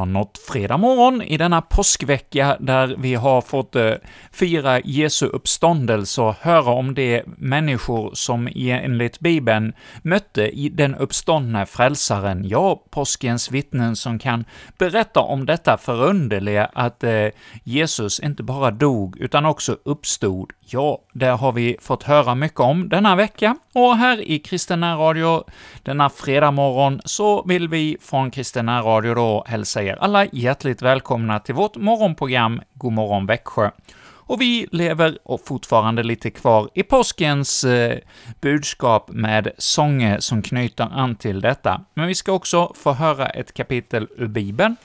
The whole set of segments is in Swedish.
Vi har nått fredag morgon i denna påskvecka där vi har fått eh, fira Jesu uppståndelse och höra om de människor som enligt Bibeln mötte i den uppståndne frälsaren, ja, påskens vittnen som kan berätta om detta förunderliga att eh, Jesus inte bara dog, utan också uppstod. Ja, det har vi fått höra mycket om denna vecka, och här i Kristina Radio denna fredag morgon så vill vi från Kristina Radio då hälsa er alla hjärtligt välkomna till vårt morgonprogram God morgon Växjö. Och vi lever och fortfarande lite kvar i påskens eh, budskap med sånger som knyter an till detta. Men vi ska också få höra ett kapitel ur Bibeln,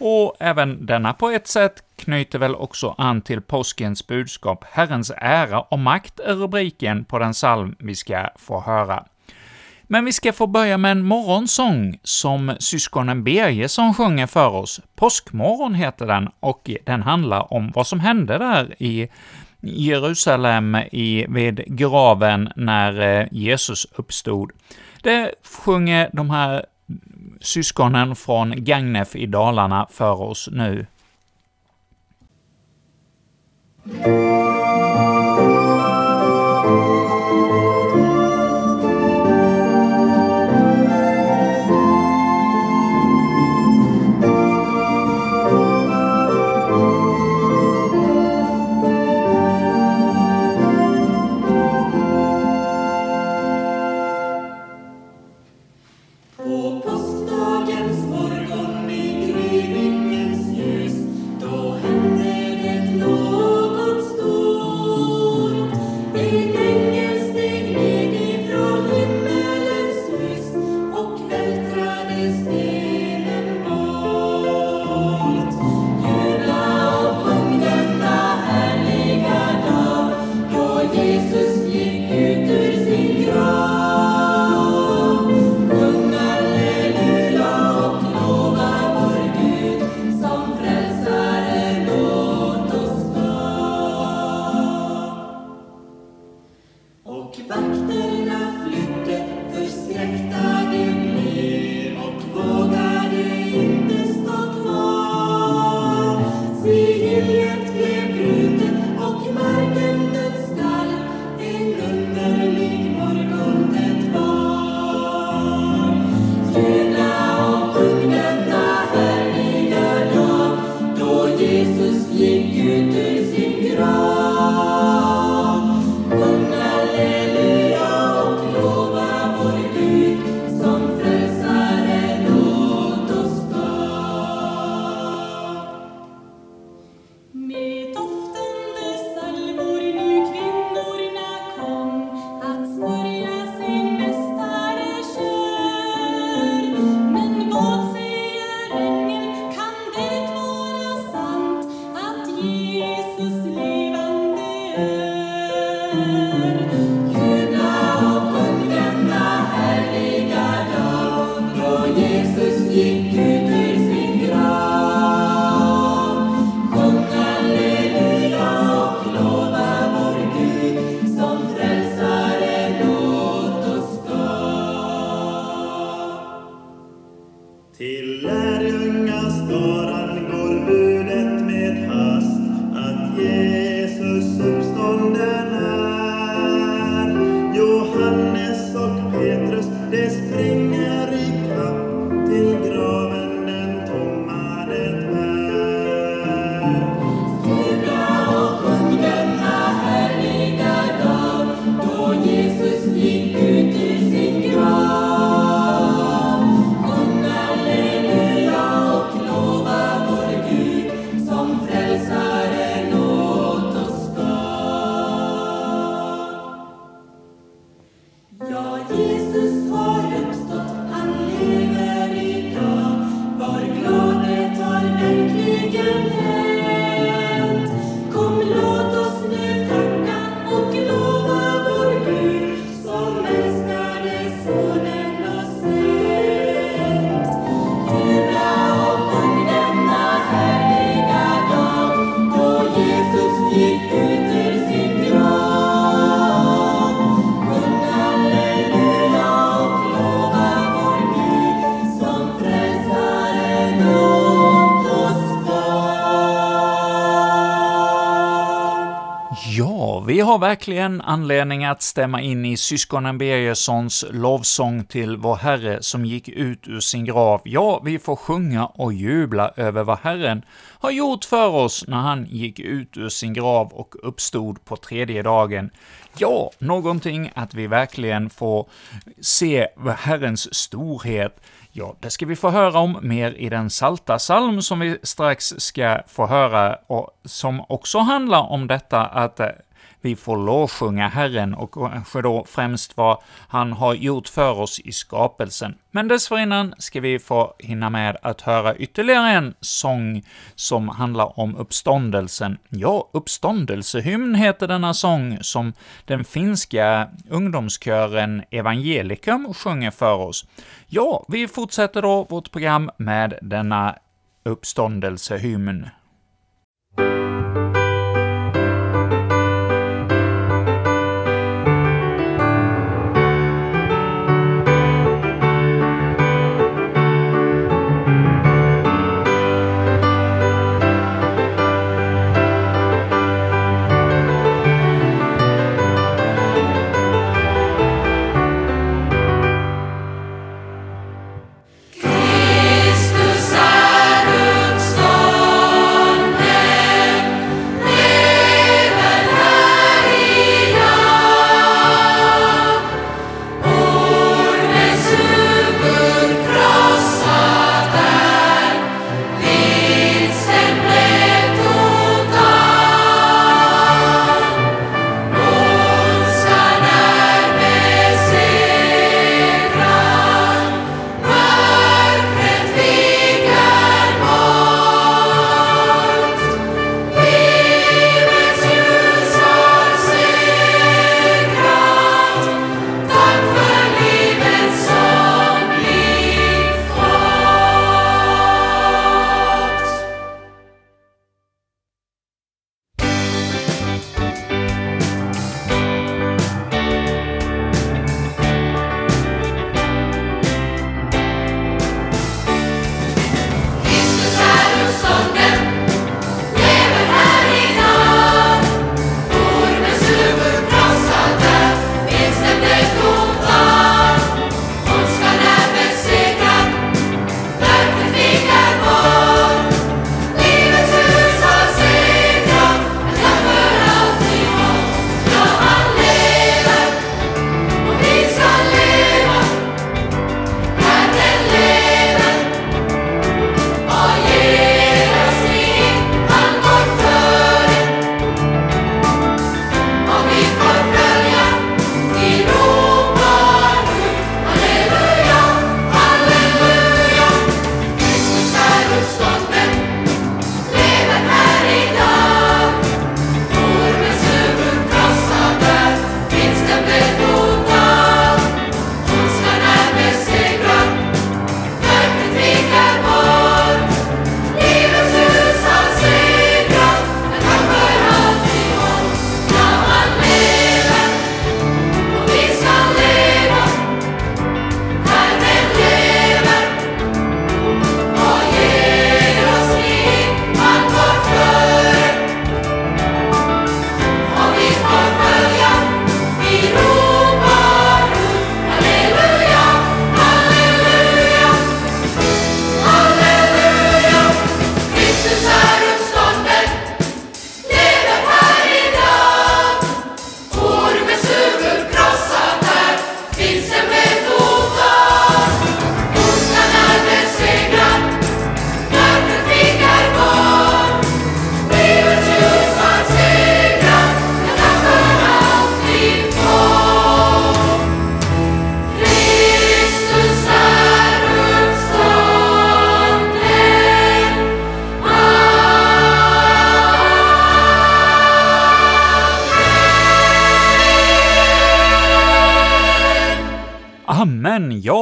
och även denna på ett sätt knyter väl också an till påskens budskap. Herrens ära och makt är rubriken på den psalm vi ska få höra. Men vi ska få börja med en morgonsång som syskonen Birgersson sjunger för oss. Påskmorgon heter den, och den handlar om vad som hände där i Jerusalem i, vid graven när eh, Jesus uppstod. Det sjunger de här syskonen från Gagnef i Dalarna för oss nu. Jesus verkligen anledning att stämma in i syskonen Birgerssons lovsång till vår Herre som gick ut ur sin grav. Ja, vi får sjunga och jubla över vad Herren har gjort för oss när han gick ut ur sin grav och uppstod på tredje dagen. Ja, någonting att vi verkligen får se Herrens storhet, Ja, det ska vi få höra om mer i den salta psalm som vi strax ska få höra, och som också handlar om detta att vi får lovsjunga Herren och kanske då främst vad han har gjort för oss i skapelsen. Men dessförinnan ska vi få hinna med att höra ytterligare en sång som handlar om uppståndelsen. Ja, uppståndelsehymn heter denna sång som den finska ungdomskören Evangelikum sjunger för oss. Ja, vi fortsätter då vårt program med denna uppståndelsehymn.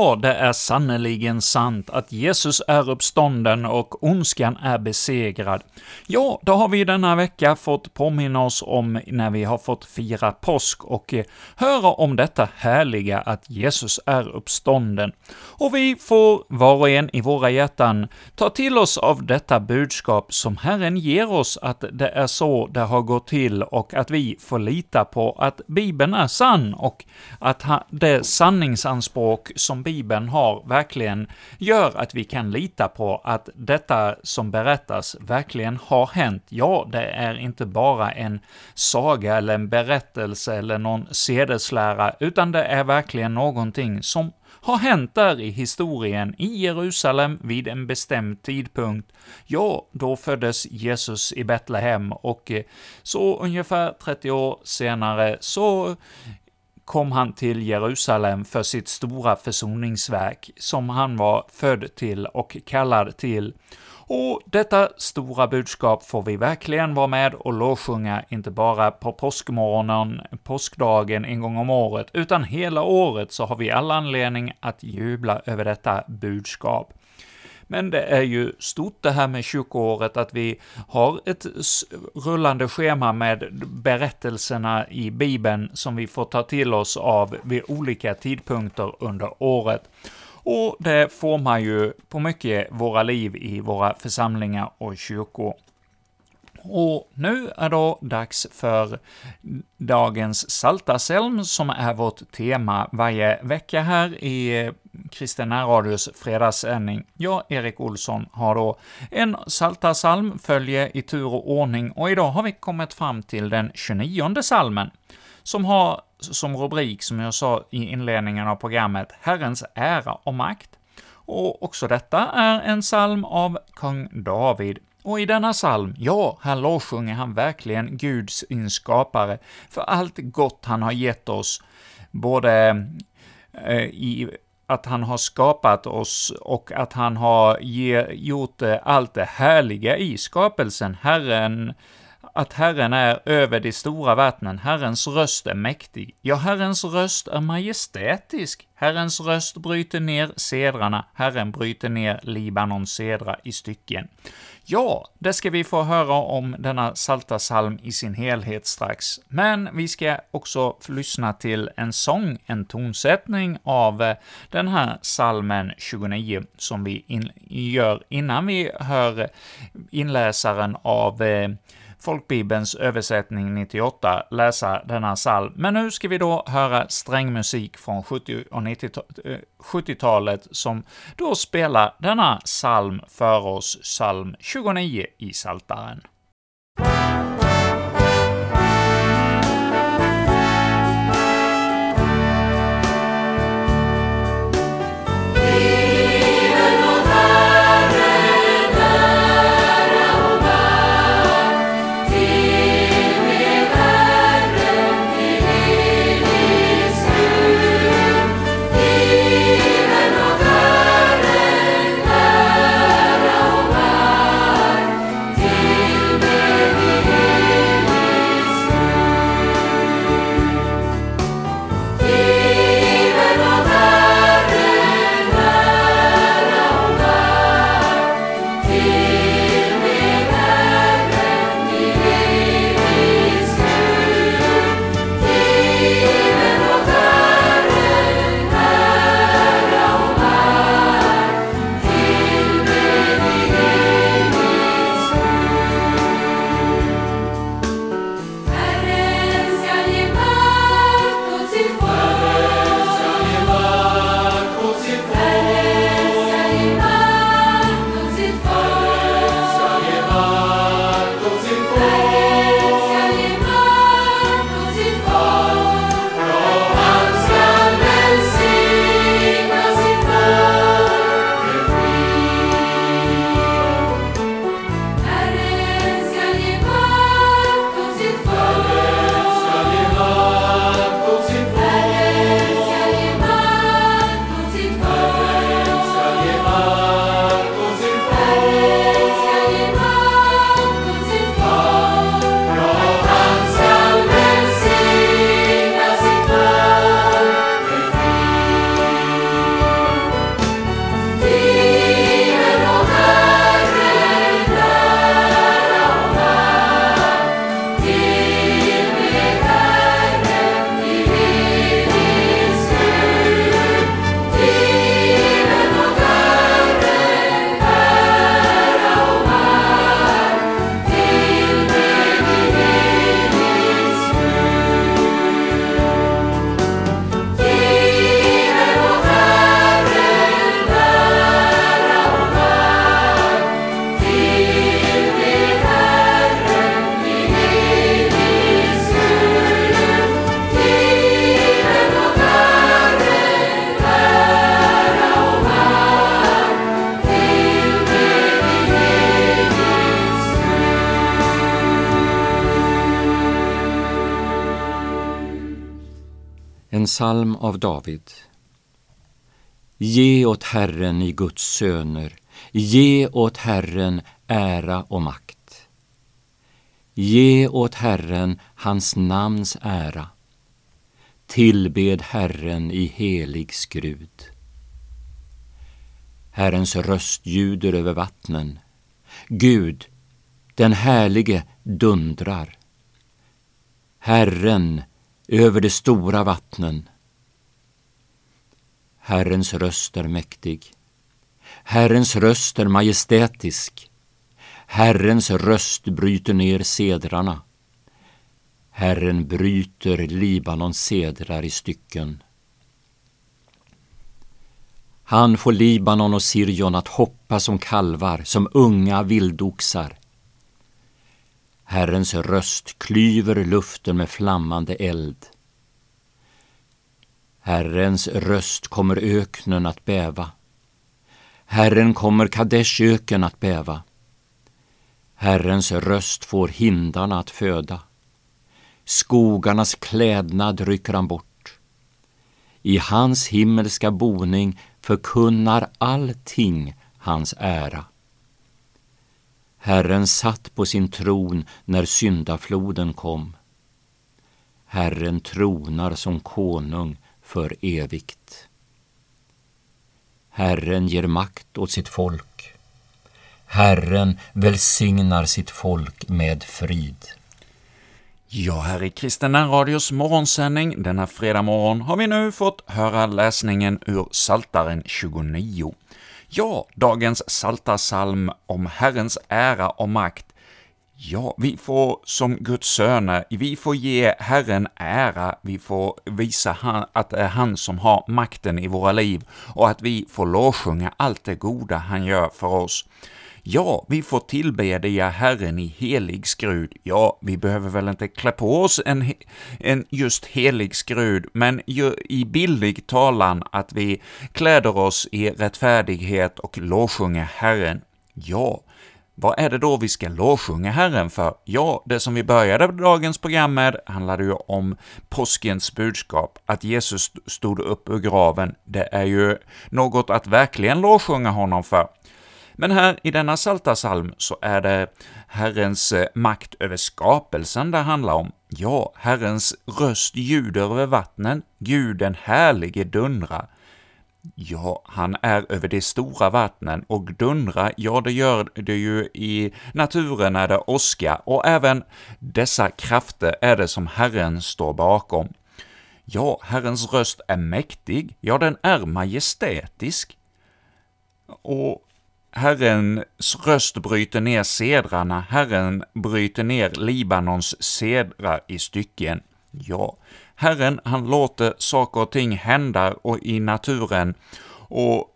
Ja, det är sannerligen sant att Jesus är uppstånden och ondskan är besegrad. Ja, då har vi denna vecka fått påminna oss om när vi har fått fira påsk och eh, höra om detta härliga att Jesus är uppstånden. Och vi får var och en i våra hjärtan ta till oss av detta budskap som Herren ger oss, att det är så det har gått till och att vi får lita på att Bibeln är sann och att det sanningsanspråk som Bibeln Bibeln har verkligen gör att vi kan lita på att detta som berättas verkligen har hänt. Ja, det är inte bara en saga eller en berättelse eller någon sedeslära, utan det är verkligen någonting som har hänt där i historien i Jerusalem vid en bestämd tidpunkt. Ja, då föddes Jesus i Betlehem och eh, så ungefär 30 år senare så kom han till Jerusalem för sitt stora försoningsverk, som han var född till och kallad till. Och detta stora budskap får vi verkligen vara med och lovsjunga, inte bara på påskmorgonen, påskdagen en gång om året, utan hela året så har vi all anledning att jubla över detta budskap. Men det är ju stort det här med kyrkoåret, att vi har ett rullande schema med berättelserna i Bibeln som vi får ta till oss av vid olika tidpunkter under året. Och det formar ju på mycket våra liv i våra församlingar och kyrkor. Och nu är då dags för dagens Saltaselm, som är vårt tema varje vecka här i Kristen Radios fredagssändning. Jag, Erik Olsson, har då en Saltarsalm, följe i tur och ordning, och idag har vi kommit fram till den 29 salmen, som har som rubrik, som jag sa i inledningen av programmet, Herrens ära och makt. Och också detta är en psalm av kung David. Och i denna psalm, ja, här lovsjunger han verkligen Guds inskapare för allt gott han har gett oss, både eh, i att han har skapat oss och att han har ge, gjort eh, allt det härliga i skapelsen. Herren att Herren är över de stora vattnen, Herrens röst är mäktig. Ja, Herrens röst är majestätisk. Herrens röst bryter ner sedrarna, Herren bryter ner Libanons sedra i stycken. Ja, det ska vi få höra om denna salta salm i sin helhet strax, men vi ska också lyssna till en sång, en tonsättning av eh, den här salmen 29, som vi in gör innan vi hör eh, inläsaren av eh, folkbibelns översättning 98 läsa denna psalm. Men nu ska vi då höra strängmusik från 70 och 70-talet eh, som då spelar denna psalm för oss, psalm 29 i Saltaren. Psalm av David. Ge åt Herren i Guds söner, ge åt Herren ära och makt. Ge åt Herren hans namns ära. Tillbed Herren i helig skrud. Herrens röst ljuder över vattnen. Gud, den härlige, dundrar. Herren över de stora vattnen. Herrens röst är mäktig. Herrens röst är majestätisk. Herrens röst bryter ner sedrarna. Herren bryter Libanons sedrar i stycken. Han får Libanon och Sirion att hoppa som kalvar, som unga vildoxar. Herrens röst klyver luften med flammande eld. Herrens röst kommer öknen att bäva. Herren kommer Kadeshöken att bäva. Herrens röst får hindarna att föda. Skogarnas klädnad rycker han bort. I hans himmelska boning förkunnar allting hans ära. Herren satt på sin tron när syndafloden kom. Herren tronar som konung för evigt. Herren ger makt åt sitt folk. Herren välsignar sitt folk med frid. Ja, här i Kristina Radios morgonsändning denna fredag morgon har vi nu fått höra läsningen ur Saltaren 29. Ja, dagens saltarsalm om Herrens ära och makt. Ja, vi får som Guds söner, vi får ge Herren ära, vi får visa han, att det är han som har makten i våra liv och att vi får lovsjunga allt det goda han gör för oss. Ja, vi får tillbedja Herren i helig skrud. Ja, vi behöver väl inte klä på oss en, en just helig skrud, men ju, i billig talan att vi kläder oss i rättfärdighet och lovsjunger Herren. Ja, vad är det då vi ska lovsjunga Herren för? Ja, det som vi började dagens program med handlade ju om påskens budskap, att Jesus stod upp ur graven. Det är ju något att verkligen lovsjunga honom för. Men här i denna salta salm så är det Herrens eh, makt över skapelsen det handlar om. Ja, Herrens röst ljuder över vattnen, Gud den härlige dundrar. Ja, han är över de stora vattnen, och dundra, ja, det gör det ju i naturen när det åskar, och även dessa krafter är det som Herren står bakom. Ja, Herrens röst är mäktig, ja, den är majestätisk. Och Herrens röst bryter ner sedrarna, Herren bryter ner Libanons sedrar i stycken. Ja, Herren, han låter saker och ting hända och i naturen, och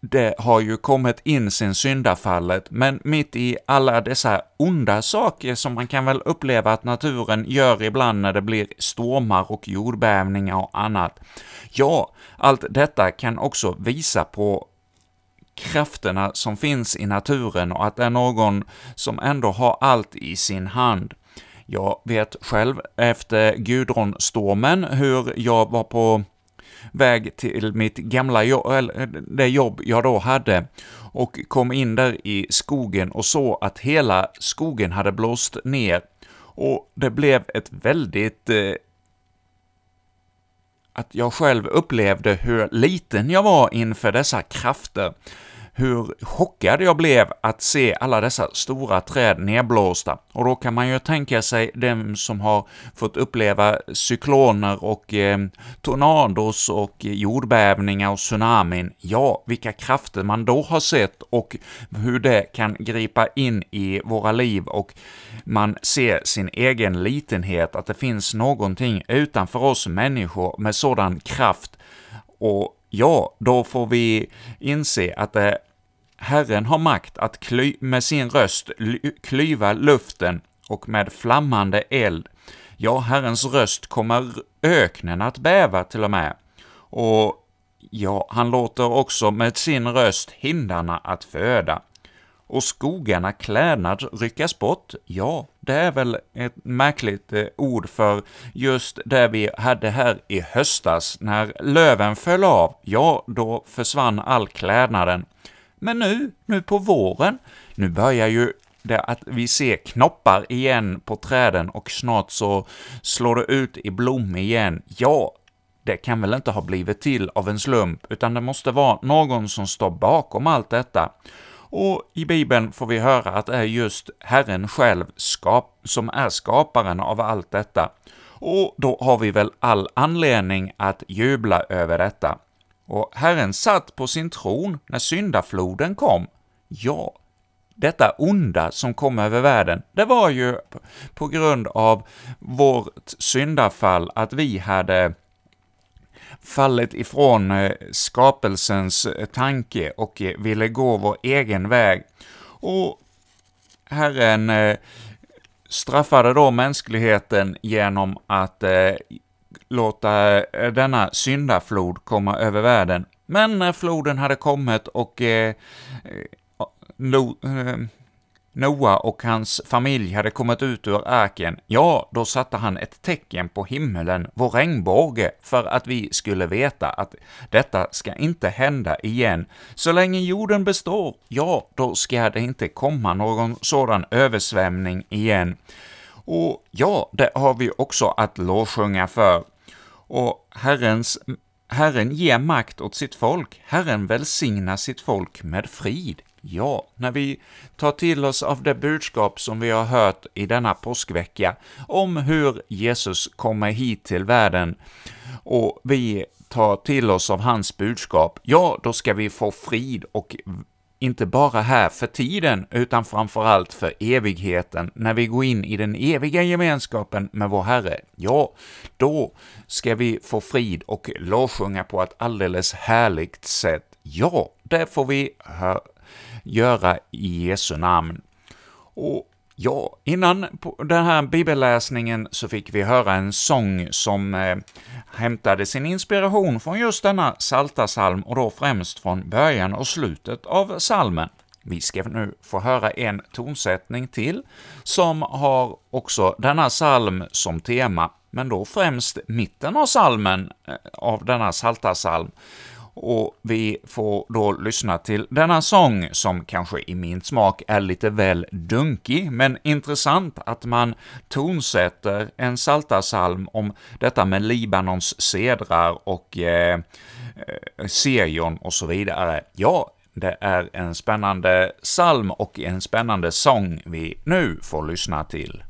det har ju kommit in sen syndafallet, men mitt i alla dessa onda saker som man kan väl uppleva att naturen gör ibland när det blir stormar och jordbävningar och annat. Ja, allt detta kan också visa på krafterna som finns i naturen och att det är någon som ändå har allt i sin hand. Jag vet själv efter Gudronstormen hur jag var på väg till mitt gamla jobb, eller det jobb jag då hade, och kom in där i skogen och såg att hela skogen hade blåst ner, och det blev ett väldigt eh, att jag själv upplevde hur liten jag var inför dessa krafter hur chockad jag blev att se alla dessa stora träd nedblåsta. Och då kan man ju tänka sig dem som har fått uppleva cykloner och eh, tornados och jordbävningar och tsunamin. Ja, vilka krafter man då har sett och hur det kan gripa in i våra liv och man ser sin egen litenhet, att det finns någonting utanför oss människor med sådan kraft och ja, då får vi inse att det Herren har makt att kly med sin röst klyva luften och med flammande eld. Ja, Herrens röst kommer öknen att bäva till och med. Och ja, han låter också med sin röst hindarna att föda. och skogarna klädnad ryckas bort. Ja, det är väl ett märkligt eh, ord för just det vi hade här i höstas, när löven föll av. Ja, då försvann all klädnaden. Men nu, nu på våren, nu börjar ju det att vi ser knoppar igen på träden och snart så slår det ut i blom igen. Ja, det kan väl inte ha blivit till av en slump, utan det måste vara någon som står bakom allt detta. Och i Bibeln får vi höra att det är just Herren själv skap som är skaparen av allt detta. Och då har vi väl all anledning att jubla över detta. Och Herren satt på sin tron när syndafloden kom. Ja, detta onda som kom över världen, det var ju på grund av vårt syndafall, att vi hade fallit ifrån eh, skapelsens eh, tanke och eh, ville gå vår egen väg. Och Herren straffade då mänskligheten genom att låta eh, denna syndaflod komma över världen. Men när floden hade kommit och eh, Noa och hans familj hade kommit ut ur arken, ja, då satte han ett tecken på himmelen, vår regnbåge, för att vi skulle veta att detta ska inte hända igen. Så länge jorden består, ja, då ska det inte komma någon sådan översvämning igen. Och ja, det har vi också att lovsjunga för. Och Herrens Herren ger makt åt sitt folk, Herren välsignar sitt folk med frid. Ja, när vi tar till oss av det budskap som vi har hört i denna påskvecka om hur Jesus kommer hit till världen och vi tar till oss av hans budskap, ja, då ska vi få frid och inte bara här för tiden, utan framförallt för evigheten, när vi går in i den eviga gemenskapen med vår Herre. Ja, då ska vi få frid och lovsjunga på ett alldeles härligt sätt. Ja, det får vi göra i Jesu namn. Och ja, innan den här bibelläsningen så fick vi höra en sång som eh, hämtade sin inspiration från just denna salta salm och då främst från början och slutet av salmen. Vi ska nu få höra en tonsättning till, som har också denna salm som tema, men då främst mitten av salmen, eh, av denna salta salm och vi får då lyssna till denna sång, som kanske i min smak är lite väl dunkig, men intressant att man tonsätter en saltarsalm om detta med Libanons sedrar och eh, eh Serion och så vidare. Ja, det är en spännande psalm och en spännande sång vi nu får lyssna till.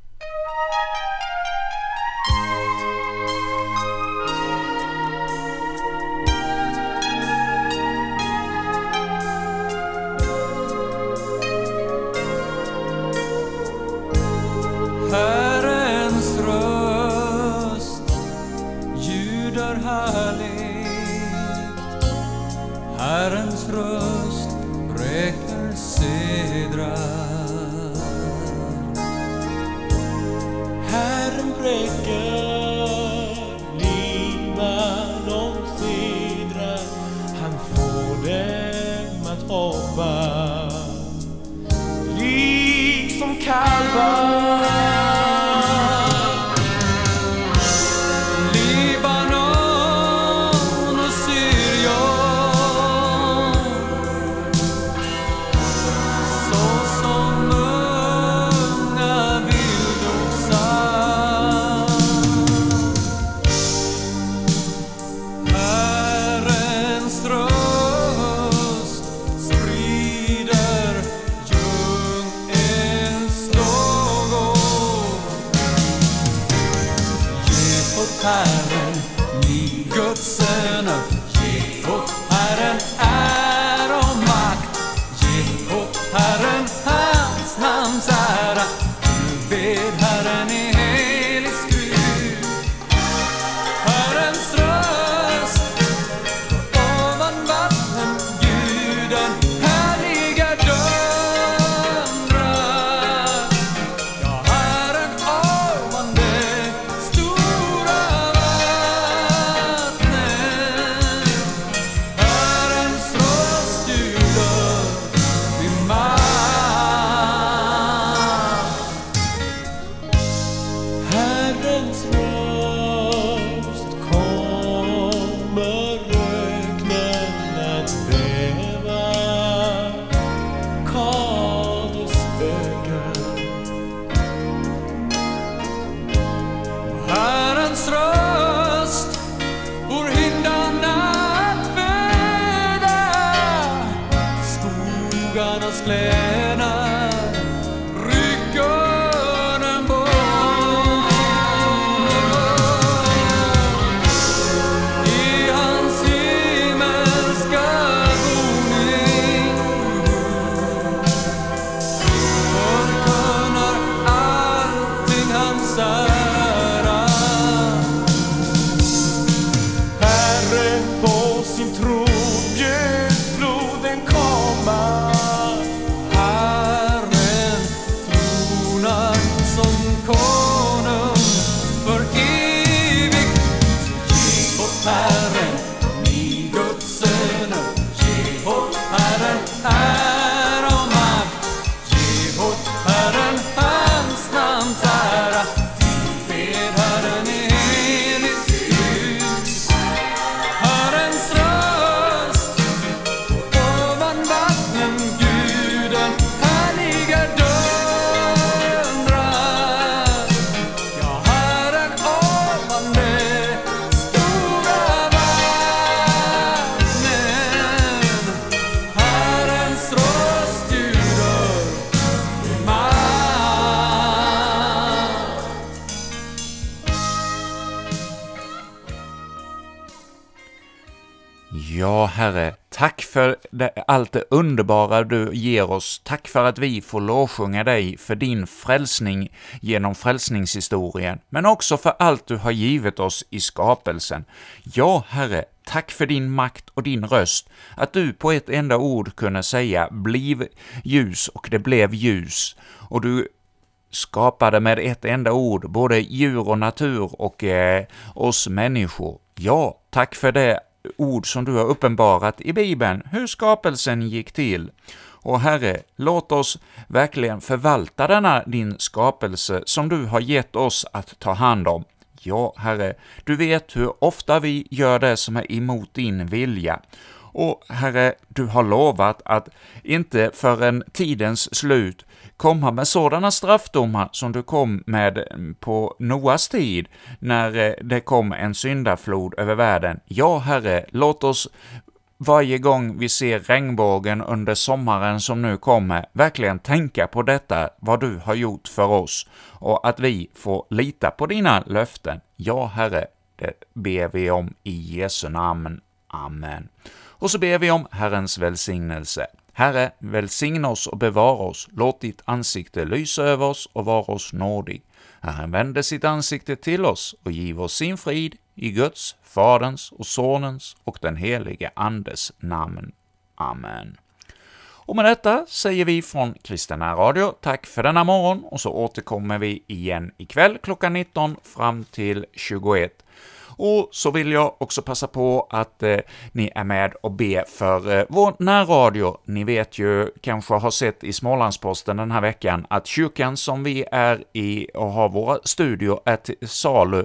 cardboard. ganas plenas. Allt det underbara du ger oss. Tack för att vi får lovsjunga dig för din frälsning genom frälsningshistorien, men också för allt du har givit oss i skapelsen. Ja, Herre, tack för din makt och din röst, att du på ett enda ord kunde säga ”bliv ljus” och det blev ljus, och du skapade med ett enda ord både djur och natur och eh, oss människor. Ja, tack för det ord som du har uppenbarat i Bibeln, hur skapelsen gick till. Och Herre, låt oss verkligen förvalta denna din skapelse som du har gett oss att ta hand om. Ja, Herre, du vet hur ofta vi gör det som är emot din vilja. Och Herre, du har lovat att inte förrän tidens slut komma med sådana straffdomar som du kom med på Noas tid, när eh, det kom en syndaflod över världen. Ja, Herre, låt oss varje gång vi ser regnbågen under sommaren som nu kommer, verkligen tänka på detta, vad du har gjort för oss, och att vi får lita på dina löften. Ja, Herre, det ber vi om i Jesu namn. Amen. Och så ber vi om Herrens välsignelse. Herre, välsigna oss och bevara oss, låt ditt ansikte lysa över oss och vara oss nådig. Herren vände sitt ansikte till oss och giv oss sin frid i Guds, Faderns och Sonens och den helige Andes namn. Amen. Och med detta säger vi från Kristina Radio tack för denna morgon, och så återkommer vi igen ikväll klockan 19 fram till 21. Och så vill jag också passa på att eh, ni är med och be för eh, vår närradio. Ni vet ju, kanske har sett i Smålandsposten den här veckan, att kyrkan som vi är i och har våra studior är till salu.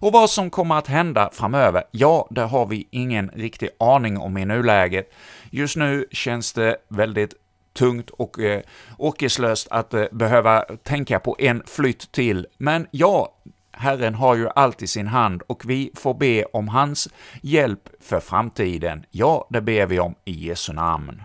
Och vad som kommer att hända framöver, ja, det har vi ingen riktig aning om i nuläget. Just nu känns det väldigt tungt och eh, åkeslöst att eh, behöva tänka på en flytt till, men ja, Herren har ju allt i sin hand och vi får be om hans hjälp för framtiden. Ja, det ber vi om i Jesu namn.